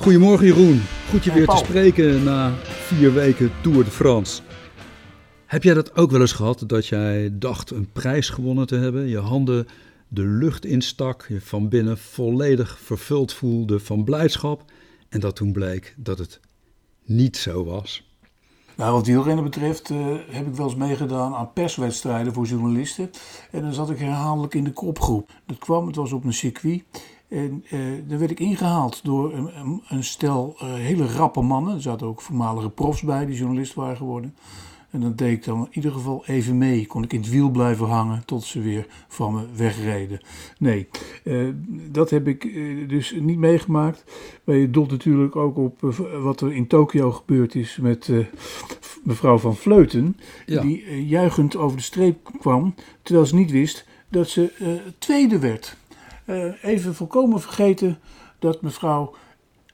Goedemorgen Jeroen, goed je weer te spreken na vier weken Tour de France. Heb jij dat ook wel eens gehad, dat jij dacht een prijs gewonnen te hebben, je handen de lucht instak, je van binnen volledig vervuld voelde van blijdschap en dat toen bleek dat het niet zo was? Nou, wat wielrennen betreft uh, heb ik wel eens meegedaan aan perswedstrijden voor journalisten. En dan zat ik herhaaldelijk in de kopgroep. Dat kwam, het was op een circuit. En uh, dan werd ik ingehaald door een, een stel uh, hele rappe mannen. Er zaten ook voormalige profs bij die journalist waren geworden. En dan deed ik dan in ieder geval even mee. Kon ik in het wiel blijven hangen tot ze weer van me wegreden. Nee, uh, dat heb ik dus niet meegemaakt. Maar je doelt natuurlijk ook op wat er in Tokio gebeurd is met mevrouw van Vleuten. Ja. Die juichend over de streep kwam, terwijl ze niet wist dat ze tweede werd. Even volkomen vergeten dat mevrouw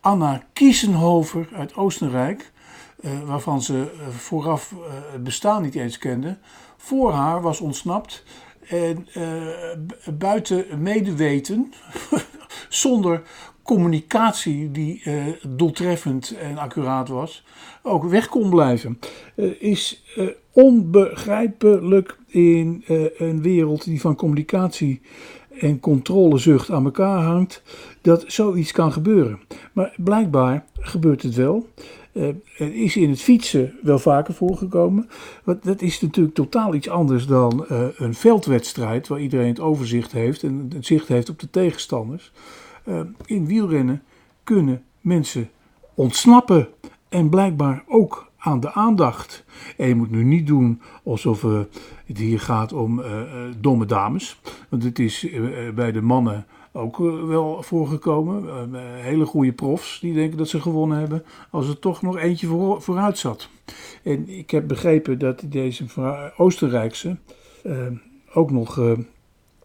Anna Kiesenhover uit Oostenrijk uh, waarvan ze uh, vooraf het bestaan niet eens kende, voor haar was ontsnapt. En buiten medeweten, zonder communicatie die doeltreffend en accuraat was, ook weg kon blijven. is onbegrijpelijk in een wereld die van communicatie en controlezucht aan elkaar hangt, dat zoiets kan gebeuren. Maar blijkbaar gebeurt het wel. Uh, is in het fietsen wel vaker voorgekomen. Want dat is natuurlijk totaal iets anders dan uh, een veldwedstrijd waar iedereen het overzicht heeft en het zicht heeft op de tegenstanders. Uh, in wielrennen kunnen mensen ontsnappen en blijkbaar ook aan de aandacht. En je moet nu niet doen alsof het hier gaat om domme dames. Want het is bij de mannen ook eh, wel voorgekomen. Hele goede profs die denken dat ze gewonnen hebben. Als er toch nog eentje voor, vooruit zat. En ik heb begrepen dat deze Oostenrijkse uh, ook nog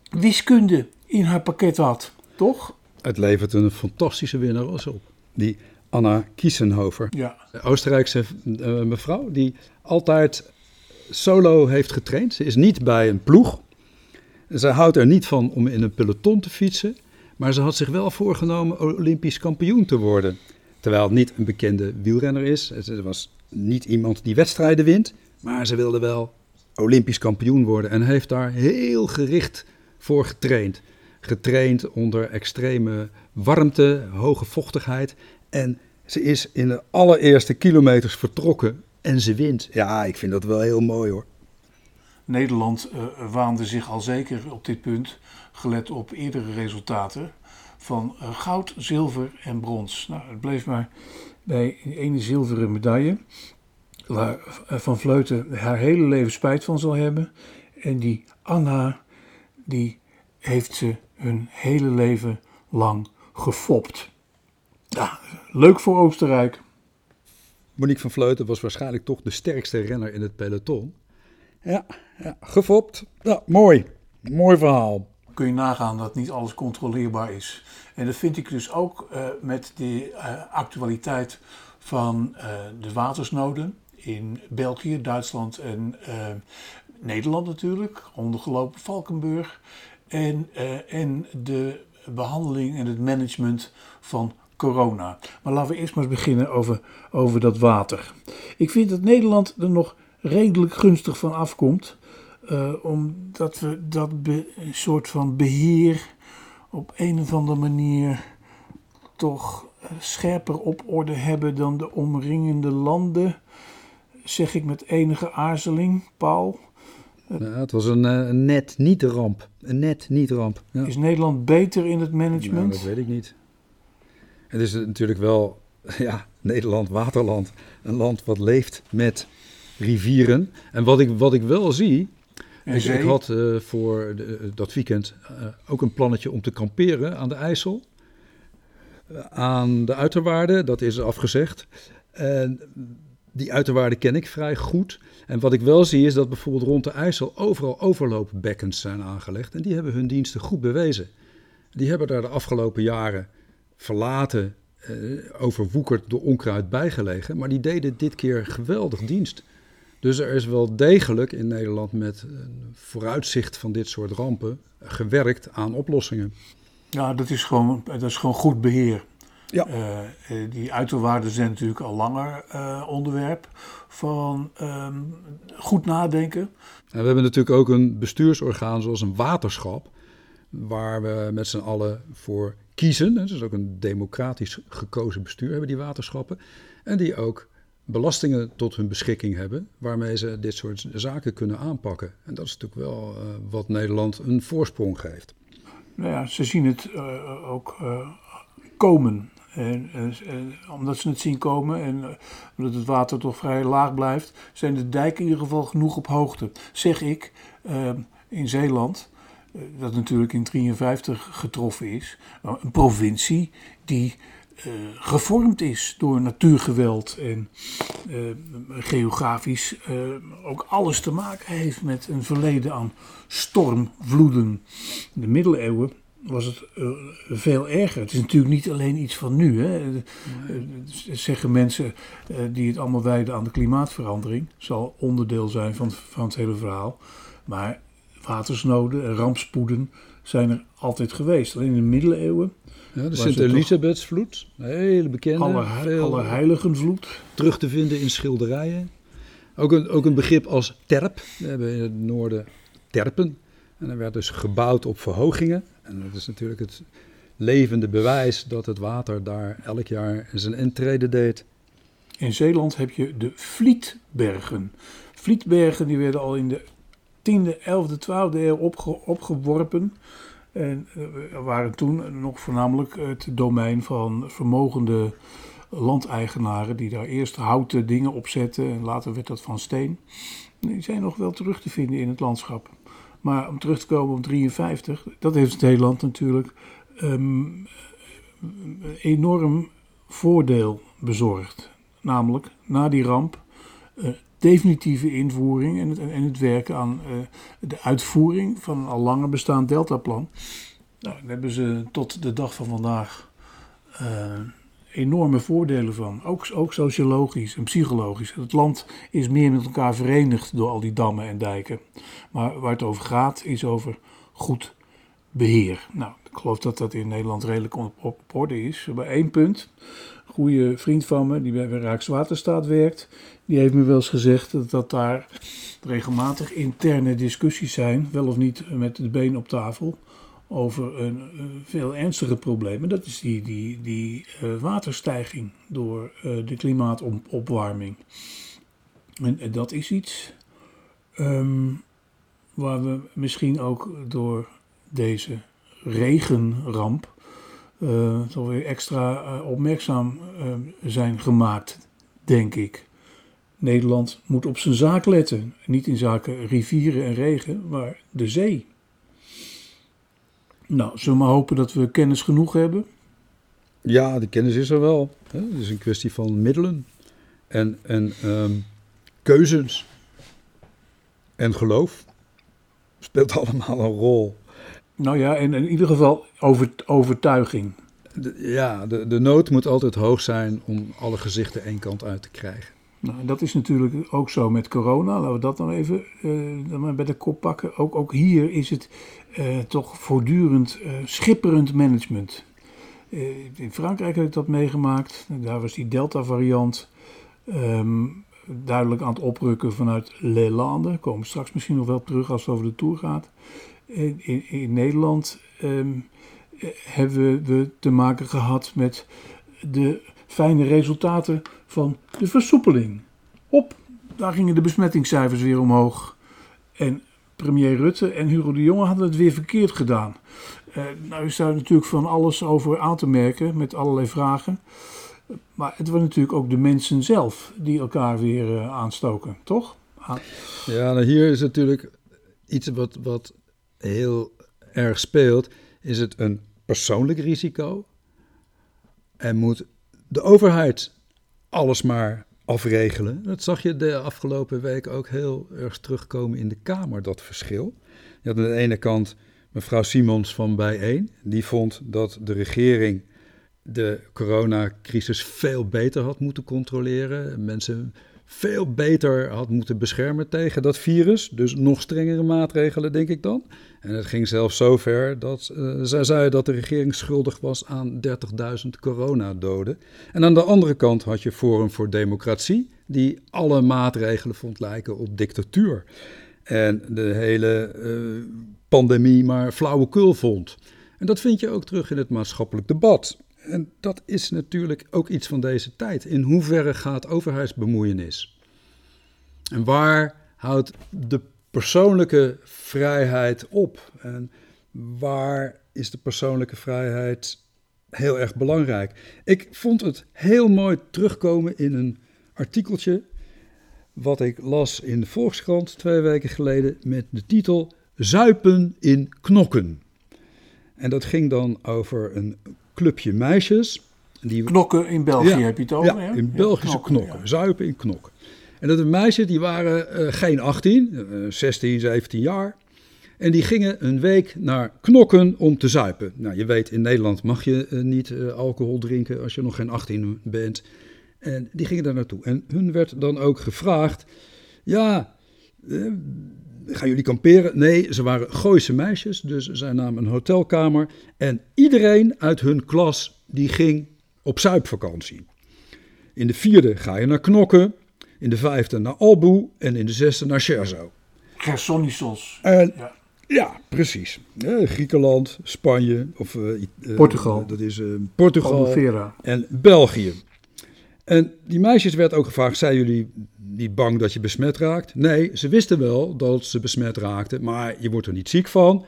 wiskunde in haar pakket had. Toch? Het levert een fantastische winnares op. Die Anna Kiesenhofer. Ja. De Oostenrijkse mevrouw die altijd solo heeft getraind. Ze is niet bij een ploeg. Ze houdt er niet van om in een peloton te fietsen, maar ze had zich wel voorgenomen Olympisch kampioen te worden. Terwijl het niet een bekende wielrenner is. Ze was niet iemand die wedstrijden wint, maar ze wilde wel Olympisch kampioen worden en heeft daar heel gericht voor getraind. Getraind onder extreme warmte, hoge vochtigheid. En ze is in de allereerste kilometers vertrokken en ze wint. Ja, ik vind dat wel heel mooi hoor. Nederland uh, waande zich al zeker op dit punt, gelet op eerdere resultaten, van uh, goud, zilver en brons. Nou, het bleef maar bij ene zilveren medaille, waar uh, Van Vleuten haar hele leven spijt van zal hebben. En die Anna, die heeft ze hun hele leven lang gefopt. Ja, leuk voor Oostenrijk. Monique van Vleuten was waarschijnlijk toch de sterkste renner in het peloton. Ja, ja gefopt. Ja, mooi. Mooi verhaal. Kun je nagaan dat niet alles controleerbaar is. En dat vind ik dus ook uh, met de uh, actualiteit van uh, de watersnoden in België, Duitsland en Nederland natuurlijk, ondergelopen Valkenburg. En, en de behandeling en het management van corona. Maar laten we eerst maar eens beginnen over, over dat water. Ik vind dat Nederland er nog redelijk gunstig van afkomt. Uh, omdat we dat be, een soort van beheer op een of andere manier toch scherper op orde hebben dan de omringende landen. Zeg ik met enige aarzeling, Paul. Ja, het was een, een net niet ramp. Een net niet ramp. Ja. Is Nederland beter in het management? Nou, dat weet ik niet. Het is natuurlijk wel, ja, Nederland, waterland. Een land wat leeft met rivieren. En wat ik, wat ik wel zie. Ik, ik, had uh, voor de, eh, dat weekend uh, ook een plannetje om te kamperen aan de IJssel. Uh, aan de uiterwaarden, dat is afgezegd. En die uiterwaarden ken ik vrij goed. En wat ik wel zie is dat bijvoorbeeld rond de IJssel overal overloopbekkens zijn aangelegd. En die hebben hun diensten goed bewezen. Die hebben daar de afgelopen jaren verlaten, overwoekerd door onkruid bijgelegen. Maar die deden dit keer geweldig dienst. Dus er is wel degelijk in Nederland met een vooruitzicht van dit soort rampen gewerkt aan oplossingen. Ja, dat is gewoon, dat is gewoon goed beheer. Ja. die uiterwaarden zijn natuurlijk al langer onderwerp van ehm, goed nadenken. En we hebben natuurlijk ook een bestuursorgaan zoals een waterschap, waar we met z'n allen voor kiezen. Het is ook een democratisch gekozen bestuur hebben die waterschappen. En die ook belastingen tot hun beschikking hebben, waarmee ze dit soort zaken kunnen aanpakken. En dat is natuurlijk wel uh, wat Nederland een voorsprong geeft. Nou ja, ze zien het uh, ook uh, komen. En, omdat ze het zien komen en omdat het water toch vrij laag blijft, zijn de dijken in ieder geval genoeg op hoogte. Zeg ik, in Zeeland, dat natuurlijk in 1953 getroffen is, een provincie die uh, gevormd is door natuurgeweld en uh, geografisch uh, ook alles te maken heeft met een verleden aan stormvloeden. In de middeleeuwen was het veel erger. Het is natuurlijk niet alleen iets van nu. Hè. Zeggen mensen die het allemaal wijden aan de klimaatverandering. Zal onderdeel zijn van, van het hele verhaal. Maar watersnoden en rampspoeden zijn er altijd geweest. Alleen in de middeleeuwen ja, de Sint-Elisabethsvloed, een hele bekende. Aller, Allerheiligenvloed. Terug te vinden in schilderijen. Ook een, ook een begrip als terp. We hebben in het noorden terpen. En er werd dus gebouwd op verhogingen. En dat is natuurlijk het levende bewijs dat het water daar elk jaar zijn intrede deed. In Zeeland heb je de Vlietbergen. Vlietbergen die werden al in de 10e, 11e, 12e eeuw opgeworpen en uh, waren toen nog voornamelijk het domein van vermogende landeigenaren die daar eerst houten dingen op zetten en later werd dat van steen. Die zijn nog wel terug te vinden in het landschap. Maar om terug te komen op 53, dat heeft het hele land natuurlijk um, enorm voordeel bezorgd. Namelijk na die ramp uh, definitieve invoering en het, en het werken aan uh, de uitvoering van een al langer bestaand deltaplan. Nou, daar hebben ze tot de dag van vandaag uh, enorme voordelen van. Ook, ook sociologisch en psychologisch. Het land is meer met elkaar verenigd door al die dammen en dijken. Maar waar het over gaat is over goed beheer. Nou, ik geloof dat dat in Nederland redelijk op, op orde is. Bij één punt goede vriend van me, die bij Rijkswaterstaat werkt, die heeft me wel eens gezegd dat, daar regelmatig interne discussies zijn, wel of niet met de been op tafel, over een, veel ernstige problemen. Dat is die, die, die uh, waterstijging door de klimaatopwarming. En, en, dat is iets um, waar we misschien ook door deze regenramp toch weer extra opmerkzaam zijn gemaakt, denk ik. Nederland moet op zijn zaak letten. Niet in zaken rivieren en regen, maar de zee. Nou, zullen we maar hopen dat we kennis genoeg hebben? Ja, de kennis is er wel. Hè? Het is een kwestie van middelen en, en um, keuzes. En geloof speelt allemaal een rol. Nou ja, en in ieder geval over, overtuiging. ja, de, de nood moet altijd hoog zijn om alle gezichten één kant uit te krijgen. Nou, dat is natuurlijk ook zo met corona. Laten we dat dan even uh, bij de kop pakken. Ook, ook hier is het uh, toch voortdurend uh, schipperend management. in Frankrijk heb ik dat meegemaakt. Daar was die Delta-variant um, duidelijk aan het oprukken vanuit Les Landes. Daar komen we straks misschien nog wel terug als het over de Tour gaat in, in, Nederland um, hebben we te maken gehad met de fijne resultaten van de versoepeling. Op, daar gingen de besmettingscijfers weer omhoog. En premier Rutte en Hugo de Jonge hadden het weer verkeerd gedaan. Uh, nou is daar natuurlijk van alles over aan te merken met allerlei vragen. Maar het waren natuurlijk ook de mensen zelf die elkaar weer uh, aanstoken, toch? Ah. Ja, nou hier is natuurlijk iets wat, wat heel erg speelt, is het een persoonlijk risico. En moet de overheid alles maar afregelen. Dat zag je de afgelopen week ook heel erg terugkomen in de Kamer, dat verschil. Je had aan de ene kant mevrouw Simons van Bijeen, die vond dat de regering de coronacrisis veel beter had moeten controleren. Mensen veel beter had moeten beschermen tegen dat virus. Dus nog strengere maatregelen, denk ik dan. En het ging zelfs zover dat uh, zij zei dat de regering schuldig was aan 30.000 coronadoden. En aan de andere kant had je Forum voor Democratie, die alle maatregelen vond lijken op dictatuur. En de hele uh, pandemie maar flauwekul vond. En dat vind je ook terug in het maatschappelijk debat. En dat is natuurlijk ook iets van deze tijd. In hoeverre gaat overheidsbemoeienis? En waar houdt de persoonlijke vrijheid op? En waar is de persoonlijke vrijheid heel erg belangrijk? Ik vond het heel mooi terugkomen in een artikeltje wat ik las in de Volkskrant twee weken geleden met de titel Zuipen in knokken. En dat ging dan over een clubje meisjes. Die... Knokken in België heb je het over, ja, in Belgische knokken, zuipen in knokken. En dat de meisjes, die waren uh, geen 18, uh, 16, 17 jaar. En die gingen een week naar knokken om te zuipen. Nou, je weet, in Nederland mag je uh, niet uh, alcohol drinken als je nog geen 18 bent. En die gingen daar naartoe. En hun werd dan ook gevraagd: Ja, eh, gaan jullie kamperen? Nee, ze waren Gooise meisjes, dus zij namen een hotelkamer. En iedereen uit hun klas die ging op zuipvakantie. In de vierde ga je naar Knokken, in de vijfde naar Albu en in de zesde naar Cherzo. Gersonisos. En, ja. ja. precies. Griekenland, Spanje of uh, Portugal. dat is Portugal en België. En die meisjes werd ook gevraagd: zijn jullie niet bang dat je besmet raakt? Nee, ze wisten wel dat ze besmet raakten, maar je wordt er niet ziek van.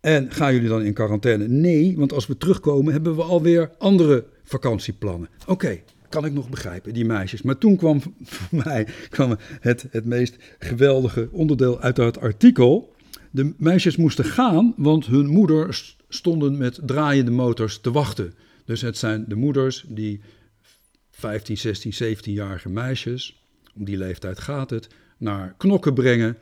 En gaan jullie dan in quarantaine? Nee, want als we terugkomen hebben we alweer andere vakantieplannen. Oké, kan ik nog begrijpen, die meisjes. Maar toen kwam voor mij kwam het, het meest geweldige onderdeel uit dat artikel. De meisjes moesten gaan, want hun moeders stonden met draaiende motors te wachten. Dus het zijn de moeders die 15, 16, 17-jarige meisjes, om die leeftijd gaat het, naar knokken brengen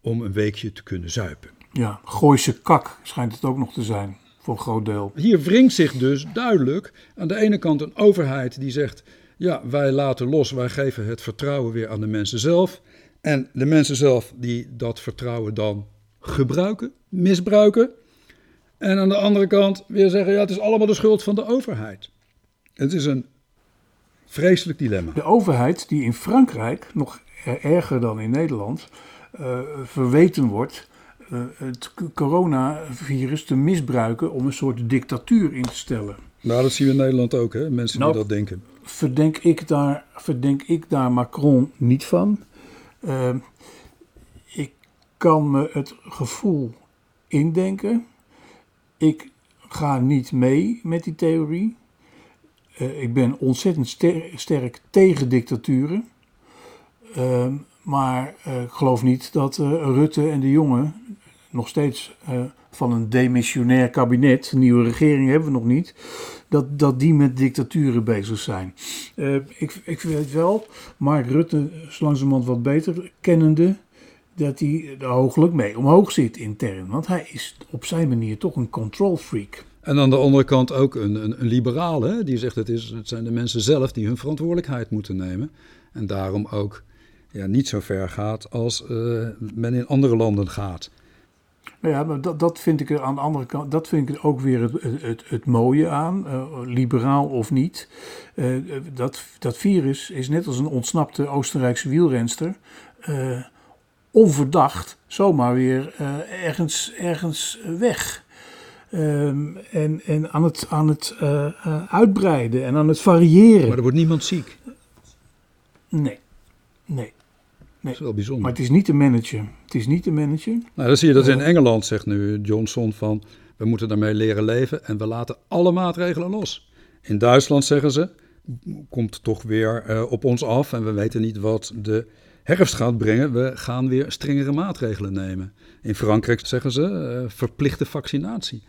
om een weekje te kunnen zuipen. Ja, Gooise kak schijnt het ook nog te zijn, voor een groot deel. Hier wringt zich dus duidelijk aan de ene kant een overheid die zegt, ja, wij laten los, wij geven het vertrouwen weer aan de mensen zelf. En de mensen zelf die dat vertrouwen dan gebruiken, misbruiken. En aan de andere kant weer zeggen, ja, het is allemaal de schuld van de overheid. Het is een Vreselijk dilemma. De overheid, die in Frankrijk, nog erger dan in Nederland, uh, verweten wordt uh, het coronavirus te misbruiken om een soort dictatuur in te stellen. Nou, dat zien we in Nederland ook, hè? mensen nou, die dat denken. Verdenk ik daar, verdenk ik daar Macron niet van. Uh, ik kan me het gevoel indenken. Ik ga niet mee met die theorie. Uh, ik ben ontzettend ster sterk tegen dictaturen. Uh, maar uh, ik geloof niet dat eh, Rutte en de jongen nog steeds van een demissionair kabinet, een nieuwe regering hebben we nog niet, dat, dat die met dictaturen bezig zijn. ik, ik weet wel, Mark Rutte is langzamerhand wat beter kennende, dat hij er hooglijk mee omhoog zit intern. Want hij is op zijn manier toch een control freak. En aan de andere kant ook een, een, een liberaal, die zegt het, is, het zijn de mensen zelf die hun verantwoordelijkheid moeten nemen. En daarom ook ja, niet zo ver gaat als uh, men in andere landen gaat. Nou ja, maar dat, dat vind ik er aan de andere kant, dat vind ik ook weer het, het, het mooie aan, uh, liberaal of niet. Uh, dat, dat virus is net als een ontsnapte Oostenrijkse wielrenster, onverdacht zomaar weer ergens, ergens weg. Um, en, en aan het, aan het uh, uh, uitbreiden en aan het variëren. Maar er wordt niemand ziek. Nee, nee. nee. Dat is wel bijzonder. Maar het is niet te managen. Het is niet te managen. Nou, dan zie je dat in Engeland, zegt nu Johnson, van we moeten daarmee leren leven en we laten alle maatregelen los. In Duitsland zeggen ze, komt toch weer uh, op ons af en we weten niet wat de herfst gaat brengen. We gaan weer strengere maatregelen nemen. In Frankrijk zeggen ze uh, verplichte vaccinatie.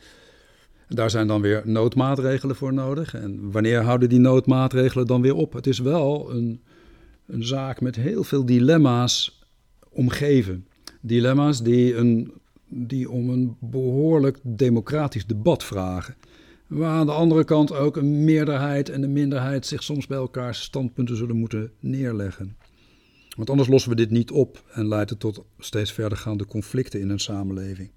Daar zijn dan weer noodmaatregelen voor nodig. En wanneer houden die noodmaatregelen dan weer op? Het is wel een, een zaak met heel veel dilemma's omgeven. Dilemma's die, een, die om een behoorlijk democratisch debat vragen. Waar aan de andere kant ook een meerderheid en een minderheid zich soms bij elkaar standpunten zullen moeten neerleggen. Want anders lossen we dit niet op en leidt het tot steeds verdergaande conflicten in een samenleving.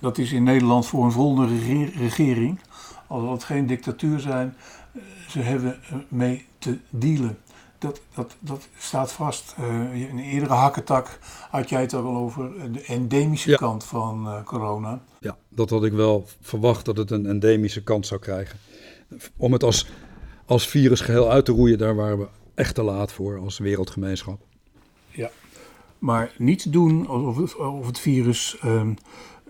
Dat is in Nederland voor een volgende regering, al het geen dictatuur zijn, eh, ze hebben mee te dealen. Dat, dat, dat staat vast. Uh, in een eerdere hakketak had jij het al over de endemische kant van corona. Ja, dat had ik wel verwacht dat het een endemische kant zou krijgen. Om het als, als virus geheel uit te roeien, daar waren we echt te laat voor als wereldgemeenschap. Ja, maar niet doen alsof of het virus um,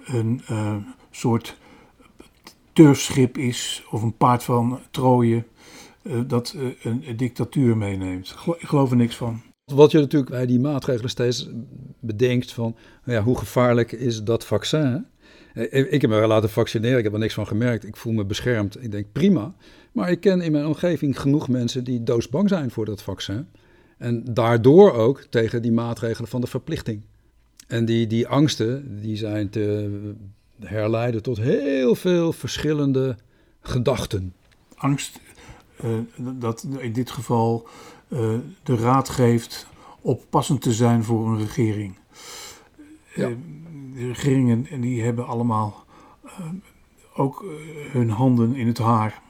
een uh, soort turfschip is of een paard van Troje uh, dat uh, een, dictatuur meeneemt. Ik geloof er niks van. Wat je natuurlijk bij die maatregelen steeds bedenkt van nou ja, hoe gevaarlijk is dat vaccin? Ik heb me laten vaccineren, ik heb er niks van gemerkt. Ik voel me beschermd. Ik denk prima. Maar ik ken in mijn omgeving genoeg mensen die doodsbang zijn voor dat vaccin. En daardoor ook tegen die maatregelen van de verplichting. En die, die angsten die zijn te herleiden tot heel veel verschillende gedachten. Angst uh, dat in dit geval uh, de raad geeft oppassend te zijn voor een regering. Ja. Uh, de regeringen die hebben allemaal ook hun handen in het haar.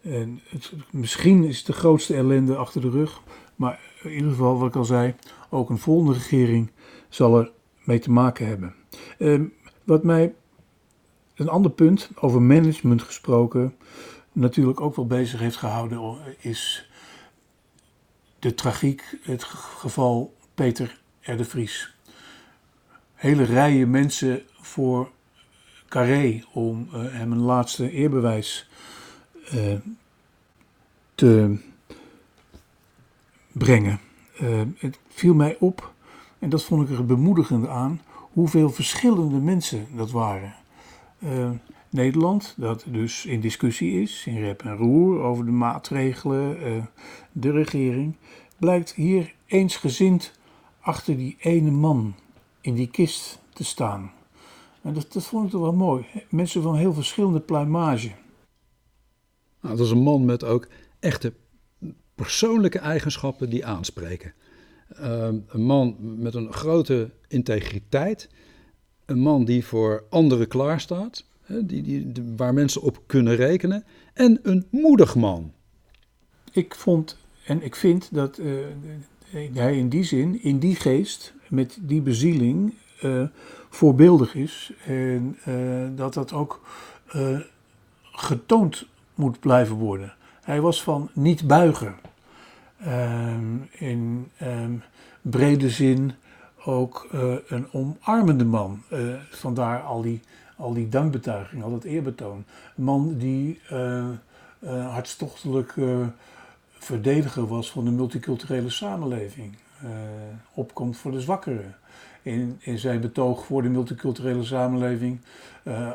En het, misschien is de grootste ellende achter de rug, maar in ieder geval, wat ik al zei, ook een volgende regering zal er mee te maken hebben. Uh, wat mij, een ander punt, over management gesproken, natuurlijk ook wel bezig heeft gehouden, is de tragiek, het geval Peter R. Vries. Hele rijen mensen voor Carré om uh, hem een laatste eerbewijs uh, te brengen. Uh, het viel mij op, en dat vond ik er bemoedigend aan, hoeveel verschillende mensen dat waren. Uh, Nederland, dat dus in discussie is, in rep en roer over de maatregelen, de regering, blijkt hier eensgezind achter die ene man in die kist te staan. En dat, dat vond ik toch wel mooi. Mensen van heel verschillende pluimage. Nou, dat is een man met ook echte persoonlijke eigenschappen die aanspreken. Uh, een man met een grote integriteit. Een man die voor anderen klaarstaat. Die, die, waar mensen op kunnen rekenen. En een moedig man. Ik vond en ik vind dat uh, hij in die zin, in die geest, met die bezieling, uh, voorbeeldig is. En uh, dat dat ook getoond moet blijven worden. Hij was van niet buigen. Um, in um, brede zin ook uh, een omarmende man. Uh, vandaar al die, al die dankbetuiging, al dat eerbetoon. Een man die uh, hartstochtelijk verdediger was van de multiculturele samenleving. opkomt voor de zwakkeren. In, in zijn betoog voor de multiculturele samenleving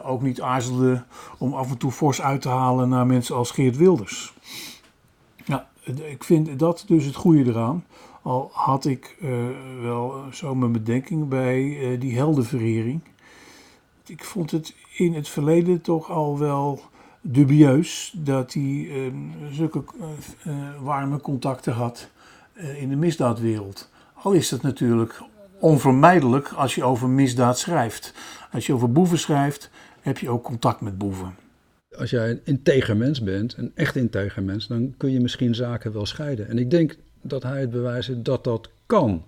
ook niet aarzelde om af en toe fors uit te halen naar mensen als Geert Wilders. Ja, ik vind dat dus het goede eraan. Al had ik uh, wel zo mijn bedenking bij uh, die heldenverering. Ik vond het in het verleden toch al wel dubieus dat hij uh, zulke warme contacten had in de misdaadwereld. Al is dat natuurlijk onvermijdelijk als je over misdaad schrijft. Als je over boeven schrijft, heb je ook contact met boeven als jij een integer mens bent, een echt integer mens, dan kun je misschien zaken wel scheiden. En ik denk dat hij het bewijst dat dat kan.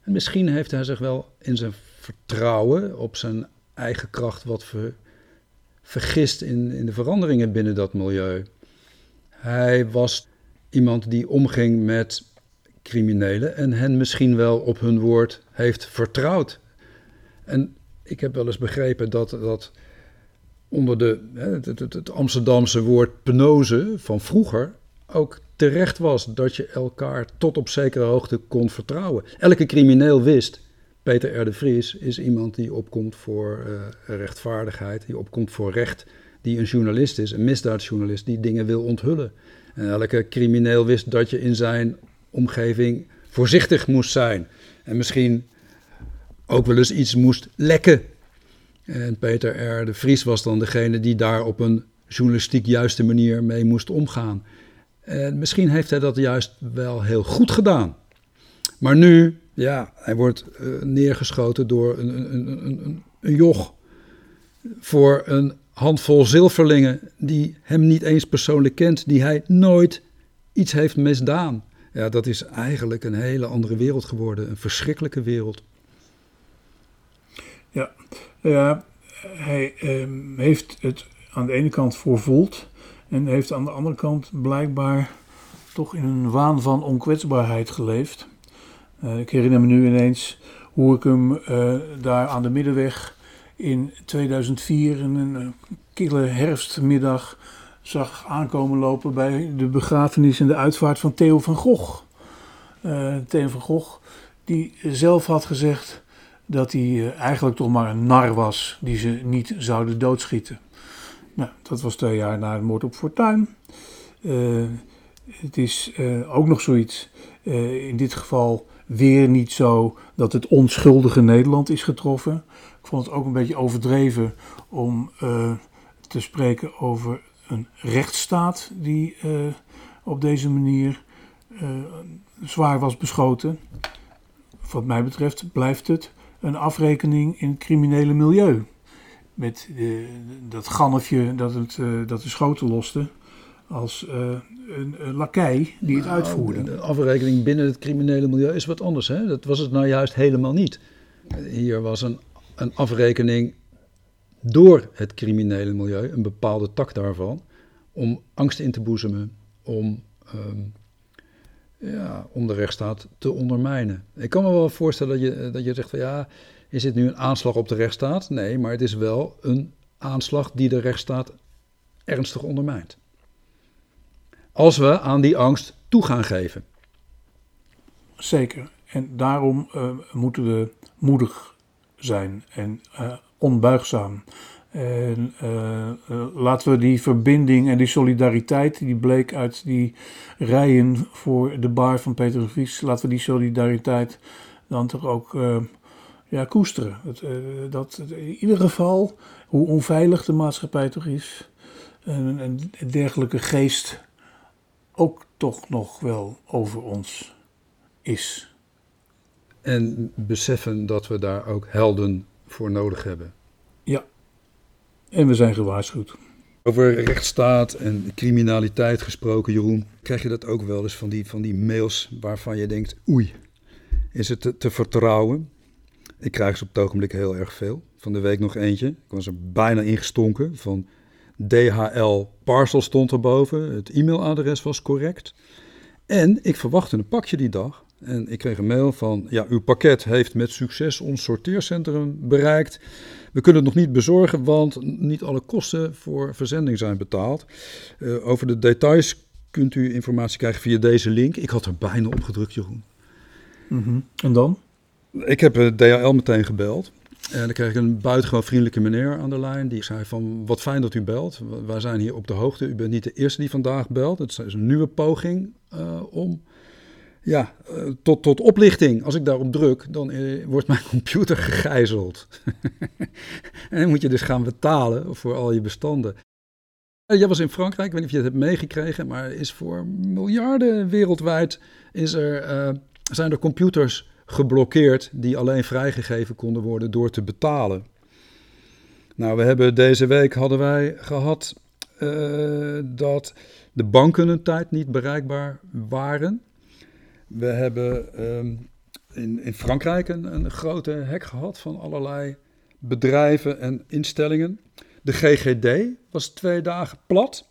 En misschien heeft hij zich wel in zijn vertrouwen op zijn eigen kracht wat vergist in, in de veranderingen binnen dat milieu. Hij was iemand die omging met criminelen en hen misschien wel op hun woord heeft vertrouwd. En ik heb wel eens begrepen dat, dat onder de, het, het, het, Amsterdamse woord penose van vroeger ook terecht was dat je elkaar tot op zekere hoogte kon vertrouwen. Elke crimineel wist, Peter R. de Vries is iemand die opkomt voor uh, rechtvaardigheid, die opkomt voor recht, die een journalist is, een misdaadjournalist, die dingen wil onthullen. En elke crimineel wist dat je in zijn omgeving voorzichtig moest zijn. En misschien ook wel eens iets moest lekken en Peter R. de Vries was dan degene die daar op een journalistiek juiste manier mee moest omgaan. En misschien heeft hij dat juist wel heel goed gedaan. Maar nu, ja, hij wordt uh, neergeschoten door een, een, een, een, een joch voor een handvol zilverlingen die hem niet eens persoonlijk kent, die hij nooit iets heeft misdaan. Ja, dat is eigenlijk een hele andere wereld geworden, een verschrikkelijke wereld. Ja, ja hij ehm, heeft het aan de ene kant voorvoeld en heeft aan de andere kant blijkbaar toch in een waan van onkwetsbaarheid geleefd. Uh, ik herinner me nu ineens hoe ik hem uh, daar aan de middenweg in 2004 in een uh, kille herfstmiddag zag aankomen lopen bij de begrafenis en de uitvaart van Theo van Gogh. Theo van Gogh, die zelf had gezegd dat hij eigenlijk toch maar een nar was die ze niet zouden doodschieten. Nou, dat was twee jaar na de moord op Fortuin. Uh, het is ook nog zoiets, in dit geval weer niet zo dat het onschuldige Nederland is getroffen. Ik vond het ook een beetje overdreven om te spreken over een rechtsstaat die op deze manier zwaar was beschoten. Wat mij betreft blijft het een afrekening in het criminele milieu met uh, dat gannetje dat, het, dat de schoten loste als een, een lakij die het nou, uitvoerde. De afrekening binnen het criminele milieu is wat anders. Hè? Dat was het nou juist helemaal niet. Hier was een, een afrekening door het criminele milieu, een bepaalde tak daarvan, om angst in te boezemen, om, um, ja, om de rechtsstaat te ondermijnen. Ik kan me wel voorstellen dat je, dat je zegt van ja, is dit nu een aanslag op de rechtsstaat? Nee, maar het is wel een aanslag die de rechtsstaat ernstig ondermijnt. Als we aan die angst toe gaan geven. Zeker. En daarom uh, moeten we moedig zijn en uh, onbuigzaam. En uh, laten we die verbinding en die solidariteit die bleek uit die rijen voor de bar van Peter Vries, laten we die solidariteit dan toch ook ja, koesteren. Dat in ieder geval, hoe onveilig de maatschappij toch is, een, een dergelijke geest ook toch nog wel over ons is. En beseffen dat we daar ook helden voor nodig hebben. Ja, en we zijn gewaarschuwd. Over rechtsstaat en criminaliteit gesproken, Jeroen. Krijg je dat ook wel eens van die, van die mails waarvan je denkt: oei, is het te, te vertrouwen? Ik krijg ze op het ogenblik heel erg veel. Van de week nog eentje. Ik was er bijna ingestonken. Van DHL Parcel stond erboven. Het e-mailadres was correct. En ik verwachtte een pakje die dag. En ik kreeg een mail van, ja, uw pakket heeft met succes ons sorteercentrum bereikt. We kunnen het nog niet bezorgen, want niet alle kosten voor verzending zijn betaald. Uh, over de details kunt u informatie krijgen via deze link. Ik had er bijna op gedrukt, Jeroen. Mm -hmm. En dan? Ik heb eh, DHL meteen gebeld. En dan kreeg ik een buitengewoon vriendelijke meneer aan de lijn. Die zei van, wat fijn dat u belt. Wij zijn hier op de hoogte. U bent niet de eerste die vandaag belt. Het is een nieuwe poging uh, om, ja, uh, tot, tot oplichting. Als ik daarop druk, dan uh, wordt mijn computer gegijzeld. en moet je dus gaan betalen voor al je bestanden. Jij was in Frankrijk, ik weet niet of je het hebt meegekregen, maar is voor miljarden wereldwijd is er, zijn er computers geblokkeerd die alleen vrijgegeven konden worden door te betalen. Nou, we hebben deze week hadden wij gehad dat de banken een tijd niet bereikbaar waren. We hebben um, in, in Frankrijk een, een grote hek gehad van allerlei bedrijven en instellingen. De GGD was twee dagen plat.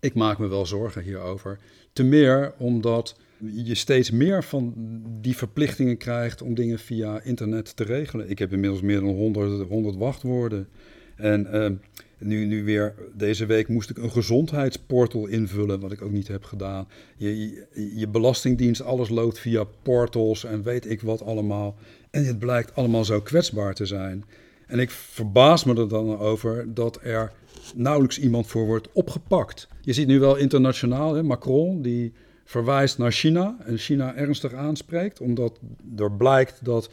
Ik maak me wel zorgen hierover. Te meer omdat je steeds meer van die verplichtingen krijgt om dingen via internet te regelen. Ik heb inmiddels meer dan 100, 100 wachtwoorden. En uh, nu, nu weer, deze week moest ik een gezondheidsportal invullen, wat ik ook niet heb gedaan. Je, je, je, belastingdienst, alles loopt via portals en weet ik wat allemaal. En het blijkt allemaal zo kwetsbaar te zijn. En ik verbaas me er dan over dat er nauwelijks iemand voor wordt opgepakt. Je ziet nu wel internationaal, hè, Macron, die verwijst naar China en China ernstig aanspreekt, omdat er blijkt dat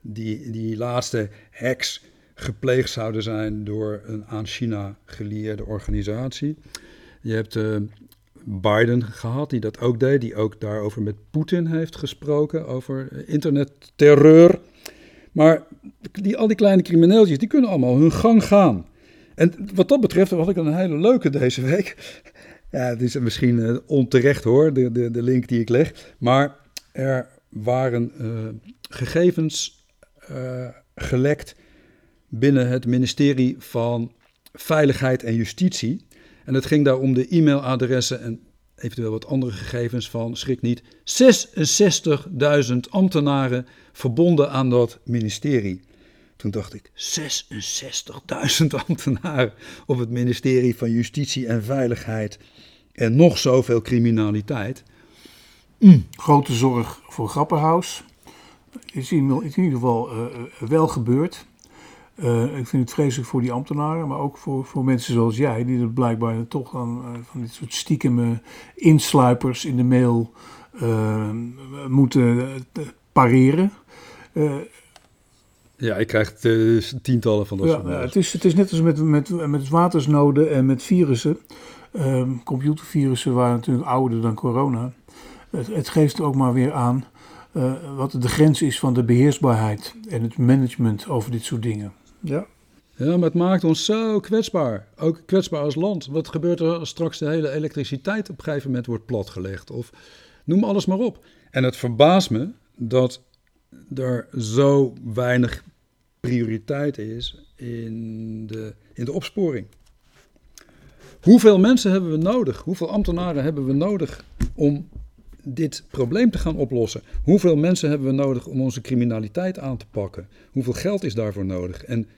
die, die laatste hacks gepleegd zouden zijn door een aan China gelieerde organisatie. Je hebt uh, Biden gehad, die dat ook deed, die ook daarover met Poetin heeft gesproken, over internetterreur. Maar die, al die kleine crimineeltjes, die kunnen allemaal hun gang gaan. En wat dat betreft had ik een hele leuke deze week. Ja, het is misschien uh, onterecht hoor, de, de, de link die ik leg. Maar er waren gegevens gelekt binnen het ministerie van Veiligheid en Justitie. En het ging daar om de e-mailadressen en eventueel wat andere gegevens van, schrik niet, 66.000 ambtenaren verbonden aan dat ministerie. Toen dacht ik, 66.000 ambtenaren op het ministerie van Justitie en Veiligheid en nog zoveel criminaliteit. Mm. Grote zorg voor Grapperhaus. Is in, ieder geval uh, wel gebeurd. Uh, ik vind het vreselijk voor die ambtenaren, maar ook voor, voor mensen zoals jij, die er blijkbaar toch dan uh, van dit soort stiekeme insluipers in de mail uh, moeten pareren. ja, ik krijg tientallen van dat ja, soort het is, het is net als met, met, met watersnoden en met virussen. Ehm, computervirussen waren natuurlijk ouder dan corona. Het, het geeft ook maar weer aan wat de grens is van de beheersbaarheid en het management over dit soort dingen. Ja. Ja, maar het maakt ons zo kwetsbaar. Ook kwetsbaar als land. Wat gebeurt er als straks de hele elektriciteit op een gegeven moment wordt platgelegd? Of noem alles maar op. En het verbaast me dat er zo weinig prioriteit is in de, in de opsporing. Hoeveel mensen hebben we nodig? Hoeveel ambtenaren hebben we nodig om dit probleem te gaan oplossen? Hoeveel mensen hebben we nodig om onze criminaliteit aan te pakken? Hoeveel geld is daarvoor nodig? En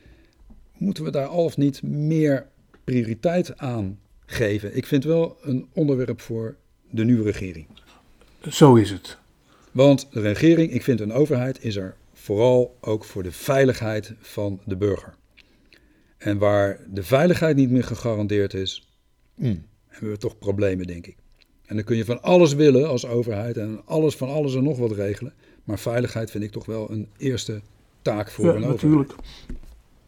moeten we daar al of niet meer prioriteit aan geven? Ik vind wel een onderwerp voor de nieuwe regering. Zo is het. Want de regering, ik vind een overheid, is er vooral ook voor de veiligheid van de burger. En waar de veiligheid niet meer gegarandeerd is, hmm, hebben we toch problemen, denk ik. En dan kun je van alles willen als overheid en alles van alles en nog wat regelen. Maar veiligheid vind ik toch wel een eerste taak voor ja, een overheid. Natuurlijk.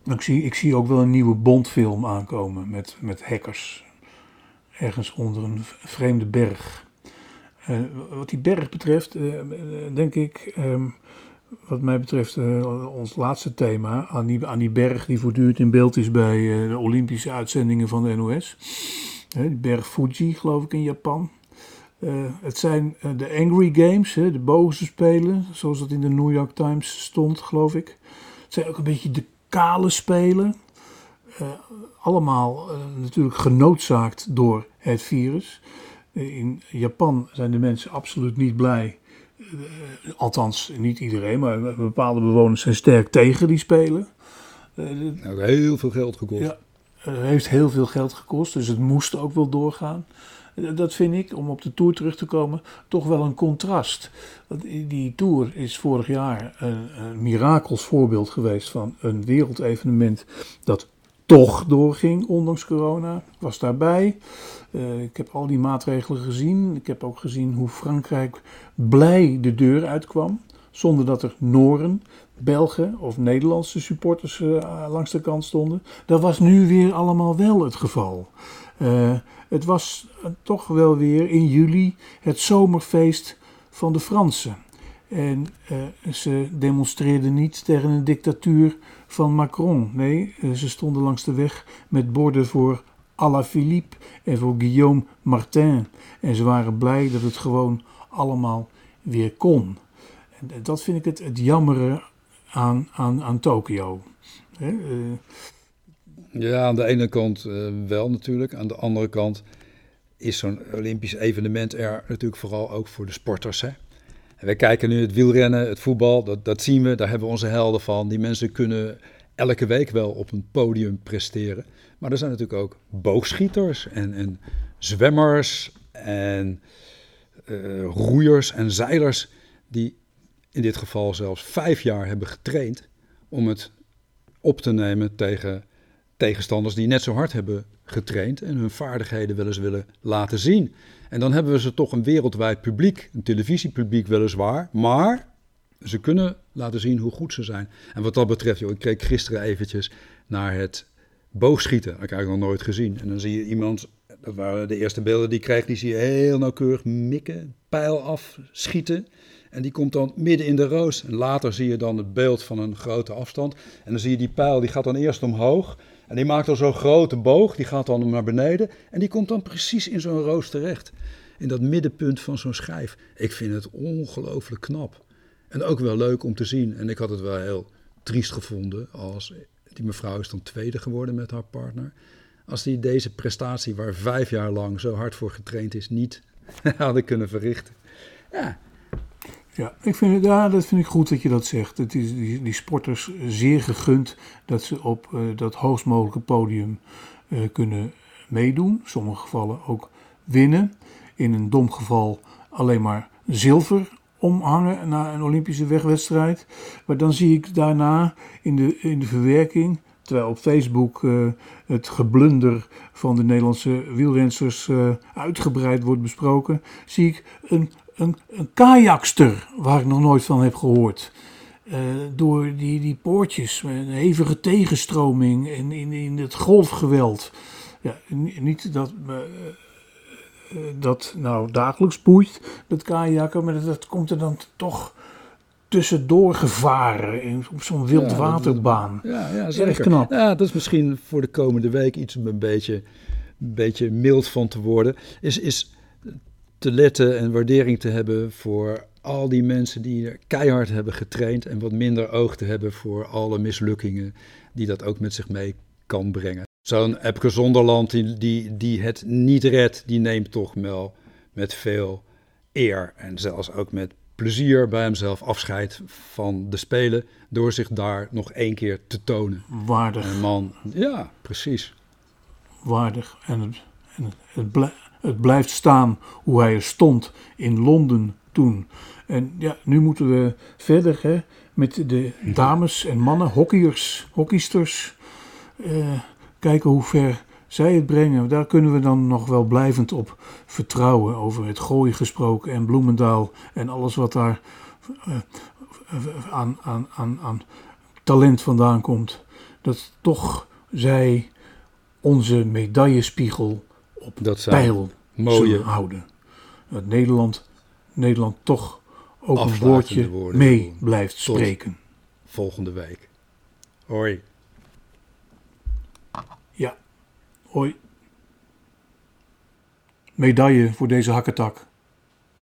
Ik zie, ik zie ook wel een nieuwe Bondfilm aankomen met, met hackers. Ergens onder een vreemde berg. Uh, wat die berg betreft, uh, denk ik, um, wat mij betreft, uh, ons laatste thema aan die, aan die berg die voortdurend in beeld is bij de Olympische uitzendingen van de NOS. die berg Fuji, geloof ik, in Japan. Uh, het zijn uh, de Angry Games, hè, de boze spelen, zoals dat in de New York Times stond, geloof ik. Het zijn ook een beetje de kale spelen. Uh, allemaal natuurlijk genoodzaakt door het virus. in Japan zijn de mensen absoluut niet blij. althans, niet iedereen, maar bepaalde bewoners zijn sterk tegen die spelen. Het heeft heel veel geld gekost. Ja, het heeft heel veel geld gekost, dus het moest ook wel doorgaan. Dat vind ik, om op de Tour terug te komen, toch wel een contrast. Want die Tour is vorig jaar een, een mirakels voorbeeld geweest van een wereldevenement dat toch doorging, ondanks corona. Ik was daarbij. Uh, ik heb al die maatregelen gezien. Ik heb ook gezien hoe Frankrijk blij de deur uitkwam. Zonder dat er Noren, Belgen of Nederlandse supporters uh, langs de kant stonden. Dat was nu weer allemaal wel het geval. Uh, het was toch wel weer in juli het zomerfeest van de Fransen. En uh, ze demonstreerden niet tegen een dictatuur van Macron. Nee, uh, ze stonden langs de weg met borden voor Alaphilippe en voor Guillaume Martin. En ze waren blij dat het gewoon allemaal weer kon. En dat vind ik het, het aan, aan, aan Tokio. Ja, aan de ene kant uh, wel natuurlijk. Aan de andere kant is zo'n Olympisch evenement er natuurlijk vooral ook voor de sporters. Hè? Kijken nu het wielrennen, het voetbal, dat, dat zien we, daar hebben we onze helden van. Die mensen kunnen elke week wel op een podium presteren. Maar er zijn natuurlijk ook boogschieters en, en zwemmers en uh, roeiers en zeilers die in dit geval zelfs vijf jaar hebben getraind om het op te nemen tegen tegenstanders die net zo hard hebben getraind en hun vaardigheden wel eens willen laten zien. En dan hebben we ze toch een wereldwijd publiek, een televisiepubliek weliswaar, maar ze kunnen laten zien hoe goed ze zijn. En wat dat betreft, joh, ik keek gisteren eventjes naar het boogschieten. Dat heb ik eigenlijk nog nooit gezien. En dan zie je iemand dat waren de eerste beelden die ik kreeg. Die zie je heel nauwkeurig mikken, pijl afschieten. En die komt dan midden in de roos. En later zie je dan het beeld van een grote afstand. En dan zie je die pijl, die gaat dan eerst omhoog. En die maakt dan zo'n grote boog, die gaat dan naar beneden. En die komt dan precies in zo'n roos terecht. In dat middenpunt van zo'n schijf. Ik vind het ongelooflijk knap. En ook wel leuk om te zien. En ik had het wel heel triest gevonden als die mevrouw is dan tweede geworden met haar partner. Als die deze prestatie, waar vijf jaar lang zo hard voor getraind is, niet hadden kunnen verrichten. Ja, ja, ik vind ja, dat vind ik goed dat je dat zegt. Het is die, die sporters zeer gegund dat ze op uh, dat hoogst mogelijke podium uh, kunnen meedoen. In sommige gevallen ook winnen. In een dom geval alleen maar zilver omhangen na een Olympische wegwedstrijd. Maar dan zie ik daarna in de, in de verwerking, terwijl op Facebook uh, het geblunder van de Nederlandse wielrensters uitgebreid wordt besproken, zie ik een een, een kajakster waar ik nog nooit van heb gehoord. Uh, door die, die poortjes, met een hevige tegenstroming in, in, in het golfgeweld. Ja, niet dat me uh, dat nou dagelijks boeit, dat kajakken, maar dat, dat, komt er dan toch tussendoor gevaren in, op zo'n wildwaterbaan. Ja, ja, ja zeker. knap. Ja, dat is misschien voor de komende week iets om een beetje, een beetje mild van te worden. Is, is te letten en waardering te hebben voor al die mensen die keihard hebben getraind en wat minder oog te hebben voor alle mislukkingen die dat ook met zich mee kan brengen. Zo'n Epke Zonderland die, die, die het niet redt, die neemt toch wel met veel eer en zelfs ook met plezier bij hemzelf afscheid van de Spelen door zich daar nog één keer te tonen. Waardig. Een man, ja, precies. Waardig. En het, en het, het het blijft staan hoe hij er stond in Londen toen. En ja, nu moeten we verder hè, met de dames en mannen, hockeyers, hockeysters. Uh, kijken hoe ver zij het brengen. Daar kunnen we dan nog wel blijvend op vertrouwen. Over het gooien gesproken en Bloemendaal en alles wat daar uh, aan, aan, aan, aan talent vandaan komt. Dat toch zij onze medaillespiegel op dat peil mooie houden. Dat Nederland, Nederland toch ook een woordje mee blijft spreken. Volgende week. Hoi. Ja, hoi. Medaille voor deze hakketak.